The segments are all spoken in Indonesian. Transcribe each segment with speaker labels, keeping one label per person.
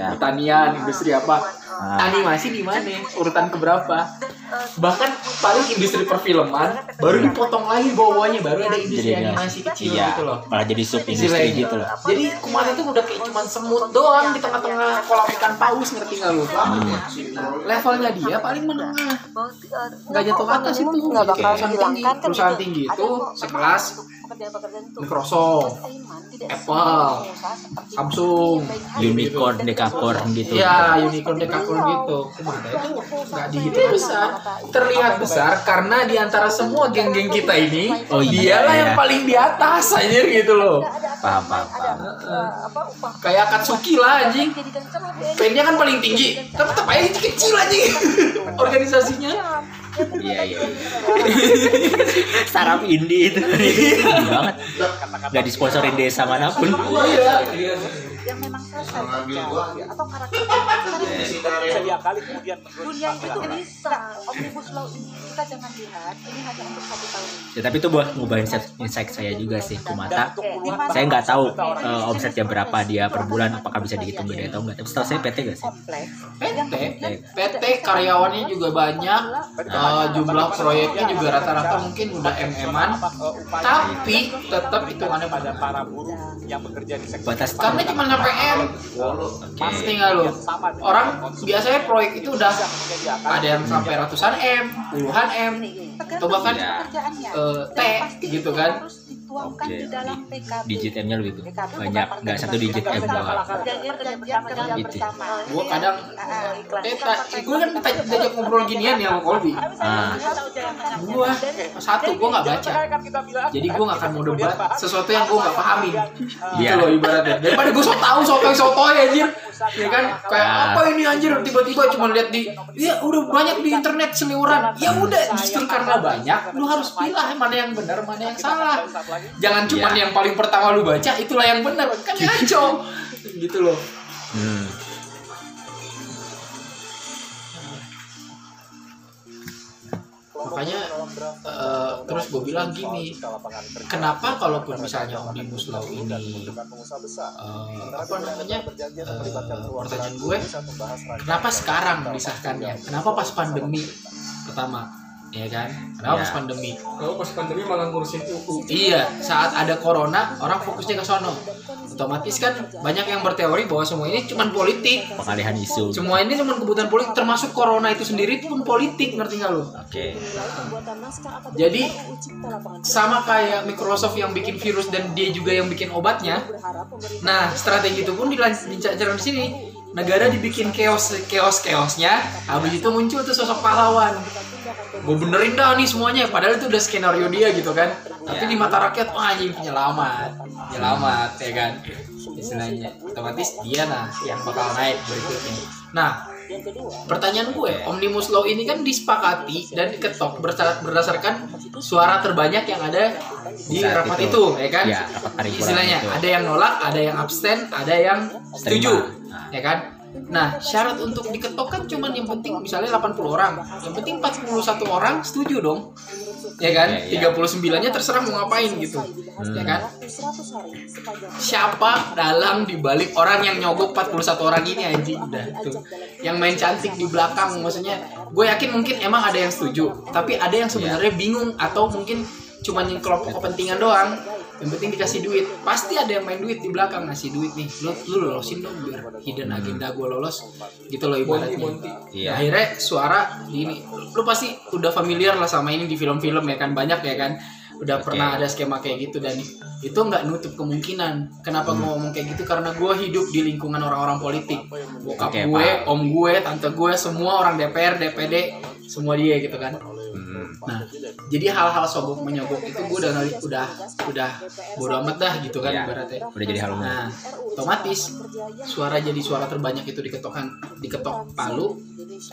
Speaker 1: Ya.
Speaker 2: pertanian industri apa animasi di mana urutan keberapa bahkan paling industri perfilman baru dipotong lagi bawahnya baru ada industri
Speaker 1: Jadi
Speaker 2: animasi kecil
Speaker 1: iya,
Speaker 2: gitu loh
Speaker 1: malah jadi sub industri gitu loh.
Speaker 2: jadi kumata itu udah kayak cuman semut doang di tengah-tengah kolam ikan paus ngerti nggak lu? Nah, levelnya dia paling menengah, nggak jatuh ke atas itu.
Speaker 3: nggak bakal
Speaker 2: perusahaan tinggi,
Speaker 3: kan
Speaker 2: perusahaan
Speaker 3: itu.
Speaker 2: tinggi itu sekelas. Microsoft, Apple, Samsung.
Speaker 1: Unicorn, dekakorn gitu.
Speaker 2: Iya, unicorn dekakorn gitu. Kumata itu nggak dihitung besar, terlihat besar karena di antara semua geng-geng kita ini,
Speaker 1: Oh, iya,
Speaker 2: dialah
Speaker 1: iya.
Speaker 2: yang paling di atas anjir gitu loh.
Speaker 1: Paham, paham,
Speaker 3: upah
Speaker 2: Kayak Katsuki lah anjing. Pennya kan paling tinggi, tapi tetap aja kecil anjing organisasinya.
Speaker 1: Iya, iya. iya. Startup indie itu. Banget. Gak disponsorin desa mana pun.
Speaker 2: Iya.
Speaker 3: Yang memang selesai kerja atau karakter
Speaker 4: Sedia kali kemudian
Speaker 3: dunia itu bisa omnibus law ini kita jangan lihat ini hanya untuk satu tahun.
Speaker 1: Ya, tapi itu buat ngubah insight, insight saya juga sih Kumata. Saya nggak tahu eh, omsetnya berapa dia per bulan, apakah bisa dihitung gede atau enggak. Tapi setahu saya PT gak sih?
Speaker 2: PT, PT karyawannya juga banyak, eh, jumlah proyeknya juga rata-rata mungkin udah mm-an, tapi tetap hitungannya
Speaker 4: pada
Speaker 2: pada
Speaker 4: para buruh yang bekerja di sektor
Speaker 1: Batas
Speaker 2: karena cuma nyampe M, pasti nggak lo? Orang biasanya proyek itu udah ada yang sampai ratusan M, puluhan M, atau bahkan
Speaker 1: Ya.
Speaker 3: pekerjaannya
Speaker 2: eh, T gitu kan.
Speaker 3: harus dituangkan
Speaker 1: Oke,
Speaker 3: di dalam PKB
Speaker 1: Digit M-nya lebih tuh.
Speaker 3: PKB
Speaker 1: Banyak, nggak satu digit M doang.
Speaker 3: perjanjian
Speaker 1: Gitu.
Speaker 3: bersama
Speaker 2: Gua kadang
Speaker 3: Ah,
Speaker 2: eh gue kan kita diajak ngobrol ginian ya sama Colby.
Speaker 1: Ah.
Speaker 2: Gua satu gua nggak baca. Jadi gue gak akan mau debat sesuatu yang gue gak pahamin Gitu
Speaker 1: Iya.
Speaker 2: loh ibaratnya Daripada gue so tau sotoy sotoy anjir Ya kan Kayak
Speaker 1: Ah.
Speaker 2: apa ini anjir Tiba-tiba cuma lihat di Ya udah banyak di internet seliuran Ya udah justru karena banyak Lu harus pilah mana yang benar mana yang salah Jangan cuma
Speaker 1: Iya.
Speaker 2: yang paling pertama lu baca Itulah yang benar Kan ngaco Gitu loh
Speaker 1: Hmm.
Speaker 2: Makanya eh, Terus gue bilang gini Kenapa kalaupun misalnya Omnibus Law ini eh, Apa namanya eh, Pertanyaan gue Kenapa sekarang disahkannya? Kenapa pas pandemi pertama? Ya kan? Kenapa
Speaker 1: Ya.
Speaker 2: pas pandemi?
Speaker 5: Kalau pas pandemi malah ngurusin UU.
Speaker 2: Iya, saat ada corona, orang fokusnya ke sono. Otomatis kan banyak yang berteori bahwa semua ini cuma politik.
Speaker 1: Pengalihan isu.
Speaker 2: Semua ini cuma kebutuhan politik, termasuk corona itu sendiri itu pun politik, ngerti nggak lu?
Speaker 1: Oke.
Speaker 2: Jadi sama kayak Microsoft yang bikin virus dan dia juga yang bikin obatnya. Nah, strategi itu pun dilancarkan di sini. Negara dibikin chaos chaos chaosnya, habis itu muncul tuh sosok pahlawan. Gue benerin dah nih semuanya, padahal itu udah skenario dia gitu kan. Tapi di mata rakyat, wah anjing penyelamat, penyelamat ya kan. Istilahnya, otomatis dia nah yang bakal naik berikutnya. Nah, pertanyaan gue, Omnibus Law ini kan disepakati dan diketok berdasarkan suara terbanyak yang ada di
Speaker 1: Saat
Speaker 2: rapat
Speaker 1: itu.
Speaker 2: itu, ya kan?
Speaker 1: Ya, rapat
Speaker 2: Istilahnya,
Speaker 1: itu.
Speaker 2: ada yang nolak, ada yang abstain, ada yang setuju,
Speaker 1: Nah.
Speaker 2: ya kan? Nah, syarat untuk diketok kan cuman yang penting misalnya 80 orang. Yang penting 41 orang setuju dong. Ya kan?
Speaker 1: Ya, ya.
Speaker 2: 39-nya terserah mau ngapain gitu.
Speaker 1: Hmm.
Speaker 2: Ya kan? Siapa dalang dibalik orang yang nyogok 41 orang ini anjing udah tuh. Yang main cantik di belakang maksudnya gue yakin mungkin emang ada yang setuju, tapi ada yang sebenarnya bingung atau mungkin cuman yang kelompok kepentingan doang. Yang penting dikasih duit. Pasti ada yang main duit di belakang ngasih duit nih. Lu lu lolosin dong biar hidden agenda gue lolos. Gitu loh ibaratnya.
Speaker 1: Iya.
Speaker 2: Nah, akhirnya suara ini lu pasti udah familiar lah sama ini di film-film ya kan banyak ya kan udah
Speaker 1: Oke.
Speaker 2: pernah ada skema kayak gitu dan itu nggak nutup kemungkinan kenapa
Speaker 1: Hmm.
Speaker 2: gua ngomong kayak gitu karena gue hidup di lingkungan orang-orang politik bokap
Speaker 1: Oke,
Speaker 2: gue
Speaker 1: paham.
Speaker 2: om gue tante gue semua orang DPR DPD semua dia gitu kan
Speaker 1: Hmm.
Speaker 2: Nah jadi hal-hal sogok menyogok itu gue udah udah udah bodo amat dah gitu kan
Speaker 1: Iya.
Speaker 2: ibaratnya
Speaker 1: Udah jadi hal.
Speaker 2: Nah, otomatis suara jadi suara terbanyak itu diketokan diketok palu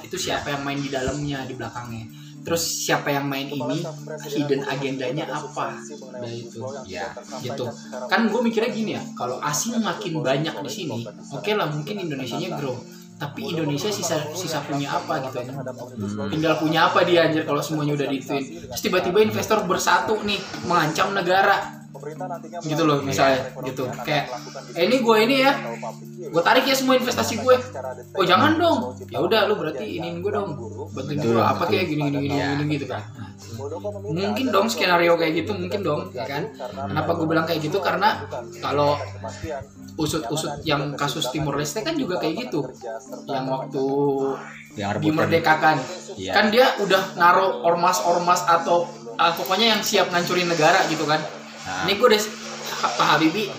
Speaker 2: itu siapa yang main di dalamnya di belakangnya. Terus siapa yang main ini hidden agendanya apa? Nah itu
Speaker 1: Ya.
Speaker 2: gitu. Kan gue mikirnya gini ya, kalau asing makin banyak di sini, oke lah mungkin Indonesianya grow. Tapi Indonesia sisa sisa punya apa gitu ya?
Speaker 1: Hmm.
Speaker 2: Tinggal punya apa dia anjir kalau semuanya udah dituin. Terus tiba-tiba investor bersatu nih mengancam negara. Gitu loh misalnya gitu. kayak eh ini gue ini ya gue tarik ya semua investasi gue oh jangan dong. Ya udah lu berarti ini gue dong. bantuin gue apa kayak gini gini gini, gini gitu kan? Nah, mungkin dong skenario kayak gitu mungkin dong ya kan? kenapa gue bilang kayak gitu? Karena kalau usut-usut yang kasus Timor Leste kan juga kayak gitu. yang waktu
Speaker 1: yang
Speaker 2: dimerdekakan
Speaker 1: Iya.
Speaker 2: kan dia udah naruh ormas-ormas atau ah, pokoknya yang siap ngancurin negara gitu kan
Speaker 1: Nah,
Speaker 2: ini gue udah Pak Habibie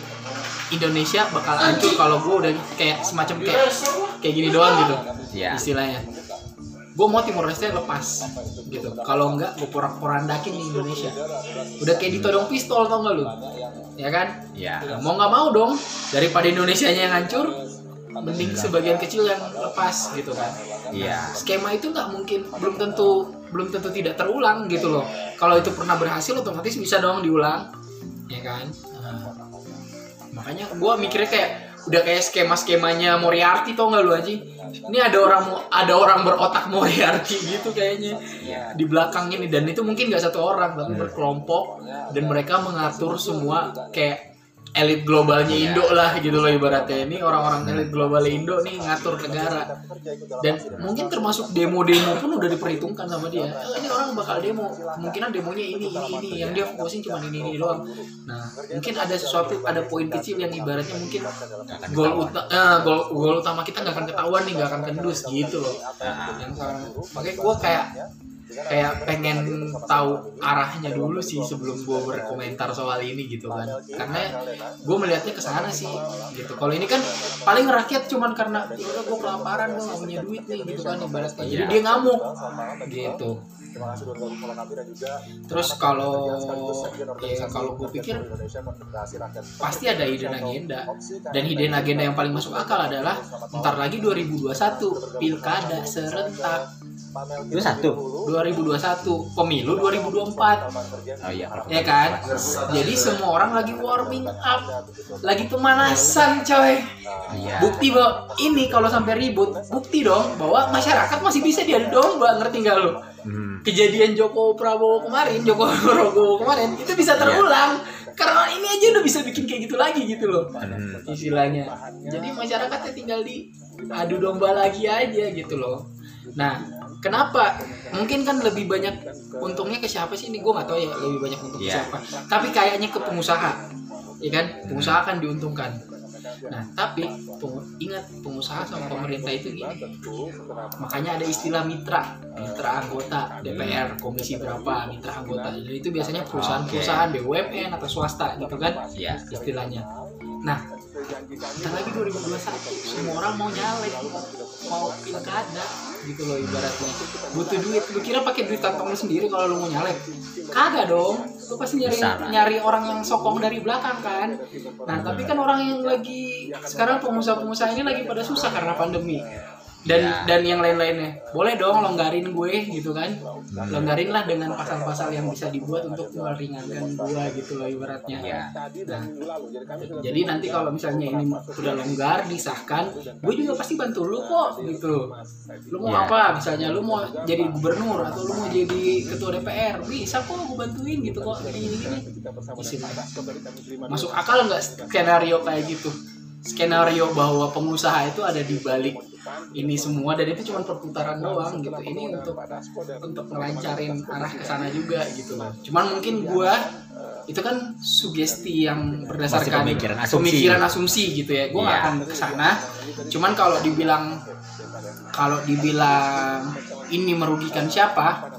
Speaker 2: Indonesia bakal hancur kalau gue udah kayak semacam kayak kayak gini doang gitu
Speaker 1: Iya.
Speaker 2: istilahnya. Gue mau Timor Leste lepas gitu. Kalau enggak gue porak-porandakin di Indonesia. Udah kayak ditodong pistol tau gak lu? Ya kan?
Speaker 1: Ya
Speaker 2: mau nggak mau dong daripada Indonesia yang hancur mending sebagian kecil yang lepas gitu kan.
Speaker 1: Iya.
Speaker 2: Skema itu nggak mungkin belum tentu belum tentu tidak terulang gitu loh. Kalau itu pernah berhasil otomatis bisa dong diulang ya kan? Nah, makanya gue mikirnya kayak udah kayak skema skemanya Moriarty tau nggak lu anjing ini ada orang ada orang berotak Moriarty gitu kayaknya. Di belakang ini dan itu mungkin nggak satu orang tapi berkelompok dan mereka mengatur semua kayak elit globalnya Indo lah gitu loh ibaratnya. Ini orang-orang elit global Indo nih ngatur negara. Dan mungkin termasuk demo-demo pun udah diperhitungkan sama dia. "Eh, ini orang bakal demo. Kemungkinan demonya ini ini ini. Yang dia fokusin cuma ini ini doang. Nah mungkin ada sesuatu ada poin kecil yang ibaratnya mungkin gol uta eh, gol gol utama kita nggak akan ketahuan nih nggak akan kendus gitu loh.
Speaker 1: Nah,
Speaker 2: yang makanya gue kayak kayak pengen tahu arahnya dulu sih sebelum gue berkomentar soal ini gitu kan karena gue melihatnya ke sana sih gitu kalau ini kan paling rakyat cuman karena ya gue kelaparan gue gak punya duit nih gitu kan ibaratnya jadi
Speaker 1: Iya.
Speaker 2: dia ngamuk gitu terus kalau ya kalau gue pikir pasti ada hidden agenda dan hidden agenda yang paling masuk akal adalah ntar lagi 2021 pilkada serentak
Speaker 1: itu satu
Speaker 2: 2021 pemilu 2024
Speaker 1: oh iya.
Speaker 2: Ya kan? Jadi semua orang lagi warming up lagi pemanasan coy.
Speaker 1: Iya.
Speaker 2: Bukti bahwa ini kalau sampai ribut bukti dong bahwa masyarakat masih bisa diadu domba ngerti nggak lo
Speaker 1: Hmm.
Speaker 2: kejadian Joko Prabowo kemarin Joko Prabowo kemarin itu bisa terulang. Karena ini aja udah bisa bikin kayak gitu lagi gitu loh
Speaker 1: Hmm.
Speaker 2: istilahnya. Jadi masyarakatnya tinggal di adu domba lagi aja gitu loh. Nah kenapa? Mungkin kan lebih banyak untungnya ke siapa sih? Ini gue nggak tahu ya lebih banyak untung ke
Speaker 1: Iya.
Speaker 2: siapa. Tapi kayaknya ke pengusaha ya kan? Pengusaha kan diuntungkan. Nah tapi pengu- ingat pengusaha sama pemerintah itu gini. Makanya ada istilah mitra mitra anggota DPR komisi berapa mitra anggota. Dan itu biasanya perusahaan-perusahaan BUMN atau swasta gitu kan
Speaker 1: Iya.
Speaker 2: istilahnya. Nah Bentar lagi 2021 semua orang mau nyalek mau pilkada gitu loh ibaratnya. Butuh duit. Lu kira pakai duit kantong lu sendiri kalau lu mau nyalek? Kagak dong. Lu pasti nyari
Speaker 1: Bisa lah.
Speaker 2: nyari orang yang sokong dari belakang kan. Nah tapi kan orang yang lagi sekarang pengusaha-pengusaha ini lagi pada susah karena pandemi dan
Speaker 1: Ya.
Speaker 2: dan yang lain-lainnya boleh dong longgarin gue gitu kan longgarin lah dengan pasal-pasal yang bisa dibuat untuk meringankan gue gitu loh ibaratnya
Speaker 1: Iya.
Speaker 2: Nah, jadi nanti kalau misalnya ini udah longgar disahkan, gue juga pasti bantu lu kok gitu. Lu mau
Speaker 1: Iya.
Speaker 2: apa? Misalnya lu mau jadi gubernur atau lu mau jadi ketua DPR, bisa kok gue bantuin gitu kok. Ini ini ini. Masuk akal nggak skenario kayak gitu? Skenario bahwa pengusaha itu ada di balik ini semua dan itu cuma perputaran doang gitu. Ini untuk untuk melancarin arah ke sana juga gitu loh. Cuman mungkin gua itu kan sugesti yang berdasarkan
Speaker 1: Masih pemikiran asumsi.
Speaker 2: pemikiran asumsi gitu ya. Gua nggak
Speaker 1: Iya.
Speaker 2: akan ke sana. Cuman kalau dibilang kalau dibilang ini merugikan siapa?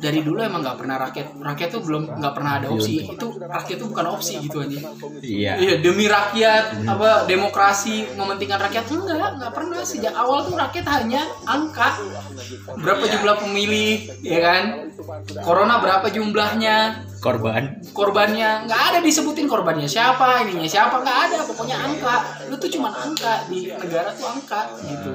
Speaker 2: Dari dulu emang nggak pernah rakyat rakyat tuh belum nggak pernah ada opsi. Itu rakyat tuh bukan opsi gitu aja.
Speaker 1: iya.
Speaker 2: Iya demi rakyat apa demokrasi mementingkan rakyat enggak nggak pernah. Sejak awal tuh rakyat hanya angka berapa
Speaker 1: Iya.
Speaker 2: jumlah pemilih ya kan? Corona berapa jumlahnya?
Speaker 1: Korban.
Speaker 2: Korbannya nggak ada disebutin korbannya siapa ininya siapa nggak ada. Pokoknya angka. Lu tuh cuma angka di negara tuh angka gitu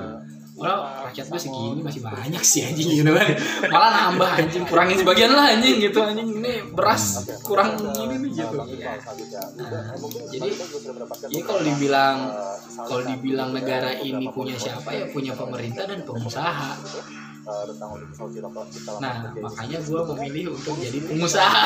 Speaker 2: Walau rakyat gue segini masih banyak sih anjing gitu kan. Malah nambah anjing Kurangin sebagian lah anjing gitu anjing. Ini beras kurang ini nih gitu. Nah, Jadi Jadi kalau dibilang Kalau dibilang negara ini punya siapa ya Punya pemerintah dan pengusaha. Nah makanya gue memilih untuk jadi pengusaha.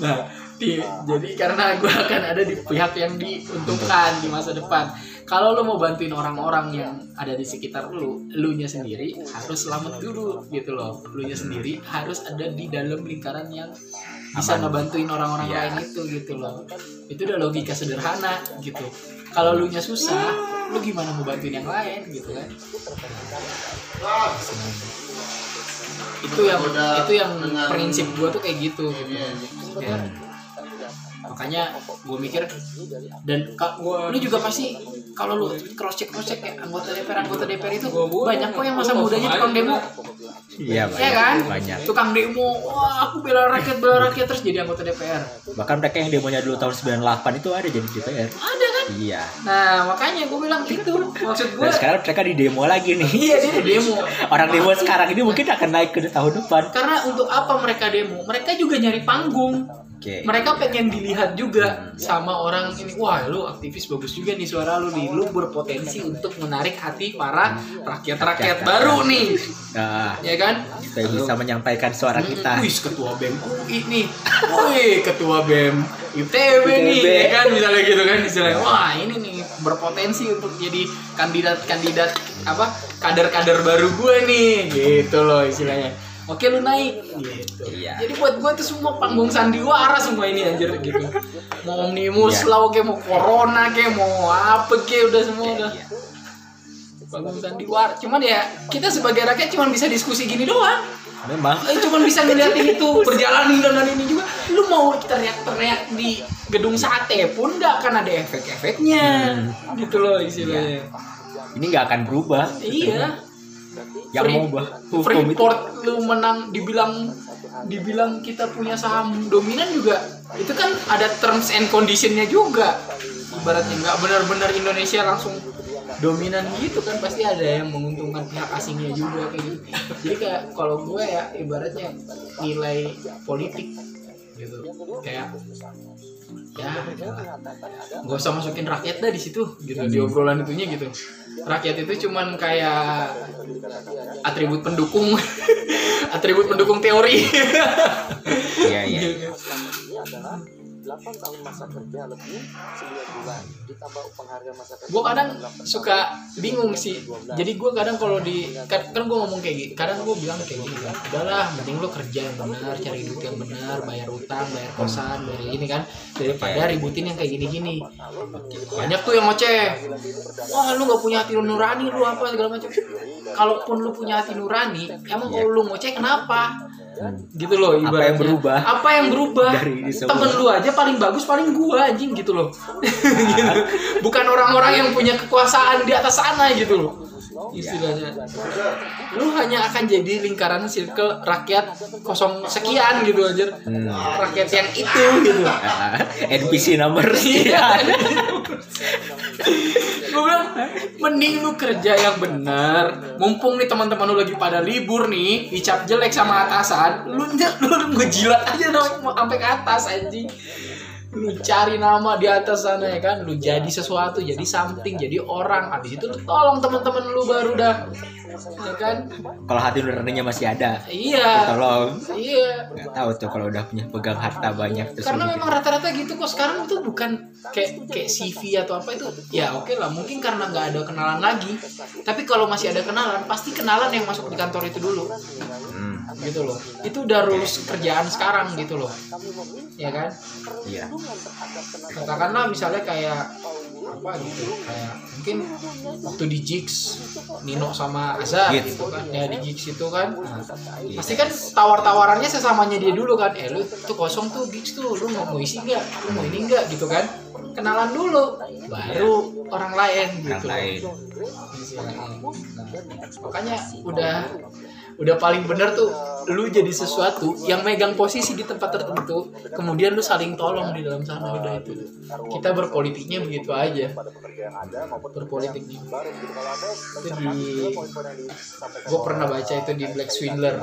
Speaker 2: Nah Di- jadi karena gue akan ada di pihak yang diuntungkan di masa depan kalau lo mau bantuin orang-orang yang ada di sekitar lu lu nya sendiri harus selamat dulu gitu loh lu nya sendiri harus ada di dalam lingkaran yang bisa
Speaker 1: Aman.
Speaker 2: ngebantuin orang-orang
Speaker 1: Iya.
Speaker 2: lain itu gitu loh itu udah logika sederhana gitu kalau lu nya susah lu gimana mau bantuin yang lain gitu kan itu yang itu yang prinsip gua tuh kayak gitu gitu Ya. makanya gue mikir dan ka- lu juga pasti kalau lu cross check cross check kayak anggota DPR anggota DPR itu banyak kok yang masa mudanya tukang demo.
Speaker 1: Iya
Speaker 2: ya kan?
Speaker 1: banyak.
Speaker 2: tukang demo wah aku bela rakyat bela rakyat terus jadi anggota DPR
Speaker 1: Bahkan mereka yang demonya dulu tahun 98 itu ada jadi DPR.
Speaker 2: ada kan?
Speaker 1: Iya.
Speaker 2: nah makanya gue bilang itu maksud gue
Speaker 1: Dan sekarang mereka di demo lagi nih.
Speaker 2: iya dia di demo.
Speaker 1: Orang demo sekarang ini mungkin akan naik ke tahun depan.
Speaker 2: karena untuk apa mereka demo? Mereka juga nyari panggung
Speaker 1: Oke.
Speaker 2: mereka pengen dilihat juga sama orang ini wah lu aktivis bagus juga nih suara lu nih lu berpotensi untuk menarik hati para rakyat rakyat baru nih
Speaker 1: Nah,
Speaker 2: ya kan
Speaker 1: kita bisa menyampaikan suara kita.
Speaker 2: Wih, ketua BEM UI nih. Wih, ketua BEM ITB nih, ya kan misalnya gitu kan istilahnya. Wah, ini nih berpotensi untuk jadi kandidat-kandidat apa? kader-kader baru gue nih, gitu loh istilahnya. Oke lu naik gitu.
Speaker 1: Iya.
Speaker 2: Jadi buat gue tuh semua panggung sandiwara semua ini anjir gitu. Mau omnibus
Speaker 1: Iya.
Speaker 2: law kayak mau corona kayak mau apa kayak udah semua udah.
Speaker 1: Iya.
Speaker 2: Panggung sandiwara. Cuman ya kita sebagai rakyat cuman bisa diskusi gini doang.
Speaker 1: Memang.
Speaker 2: Eh, cuman bisa ngeliatin itu perjalanan dengan ini juga lu mau kita teriak-teriak di gedung sate pun nggak akan ada efek-efeknya gitu loh istilahnya
Speaker 1: Ini nggak akan berubah.
Speaker 2: iya
Speaker 1: Yang
Speaker 2: Free-
Speaker 1: mau hukum itu.
Speaker 2: Freeport lu menang dibilang dibilang kita punya saham dominan juga. Itu kan ada terms and conditionnya juga. Ibaratnya nggak benar-benar Indonesia langsung dominan gitu kan pasti ada yang menguntungkan pihak asingnya juga kayak gitu. Jadi kayak kalau gue ya ibaratnya nilai politik gitu. Kayak ya nggak usah masukin rakyat dah di situ gitu di obrolan itunya gitu rakyat itu cuman kayak atribut pendukung atribut pendukung teori
Speaker 1: Iya, iya.
Speaker 2: Gue kadang suka bingung sih. Jadi gue kadang kalau di kan, kan gue ngomong kayak gini kadang gue bilang kayak gini kan udahlah mending lo kerja yang benar cari duit yang benar bayar utang bayar kosan bayar ini kan daripada ributin yang kayak gini-gini. Banyak tuh yang ngoceh. wah lu nggak punya hati nurani lu apa segala macam. Kalaupun lu punya hati nurani emang kalau lu ngoceh kenapa gitu loh
Speaker 1: Apa
Speaker 2: ibaratnya
Speaker 1: yang berubah?
Speaker 2: apa yang berubah
Speaker 1: Dari ini semua.
Speaker 2: temen lu aja paling bagus paling gua anjing gitu loh Gitu. bukan orang-orang yang punya kekuasaan di atas sana gitu loh istilahnya lu hanya akan jadi lingkaran circle rakyat kosong sekian gitu aja rakyat yang itu gitu
Speaker 1: NPC nomor
Speaker 2: Iya.
Speaker 1: sekian.
Speaker 2: gue bilang mending lu kerja yang benar mumpung nih teman-teman lu lagi pada libur nih dicap jelek sama atasan lu lu ngejilat aja dong sampai ke atas anjing lu cari nama di atas sana ya kan? Lu jadi sesuatu jadi something jadi orang. Habis itu lu tolong teman-teman lu baru dah. Ya kan?
Speaker 1: Kalau hati nuraninya masih ada,
Speaker 2: iya.
Speaker 1: Tolong.
Speaker 2: iya.
Speaker 1: Nggak tahu tuh kalau udah punya pegang harta banyak terus
Speaker 2: karena memang rata-rata gitu kok. Sekarang tuh bukan kayak kayak CV atau apa itu. Ya oke lah. Mungkin karena nggak ada kenalan lagi. Tapi kalau masih ada kenalan pasti kenalan yang masuk di kantor itu dulu.
Speaker 1: Hmm,
Speaker 2: gitu loh. Itu udah rules kerjaan sekarang gitu loh. Ya kan?
Speaker 1: Iya.
Speaker 2: katakanlah misalnya kayak apa gitu kayak mungkin waktu di Jigs Nino sama Azhar
Speaker 1: Gigs.
Speaker 2: gitu kan. Ya di Jigs itu kan. Nah, pasti kan tawar-tawarannya sesamanya dia dulu kan. Eh lu tuh kosong tuh Gigs tuh. Lu mau isi nggak? Lu mau ini nggak? Gitu kan. Kenalan dulu baru orang lain
Speaker 1: Orang
Speaker 2: gitu
Speaker 1: lain.
Speaker 2: Nah, makanya udah udah paling bener tuh lu jadi sesuatu yang megang posisi di tempat tertentu kemudian lu saling tolong di dalam sana udah itu. Kita berpolitiknya begitu aja. Berpolitiknya. Itu di gue pernah baca itu di Black Swindler